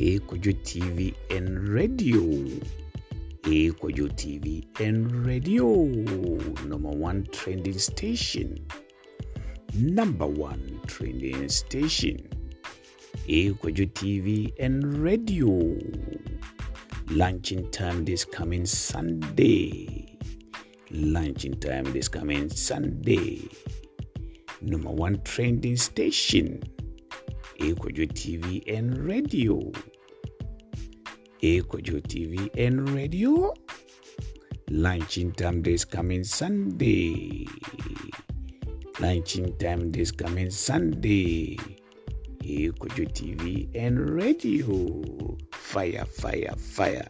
Akojo TV and radio. Akojo TV and radio. Number one trending station. Number one trending station. Akojo TV and radio. Launching time this coming Sunday. Launching time this coming Sunday. Number one trending station. Akojo TV and radio. Akojo TV and radio. Lunching time this coming Sunday. Lunching time this coming Sunday. Akojo TV and radio. Fire, fire, fire.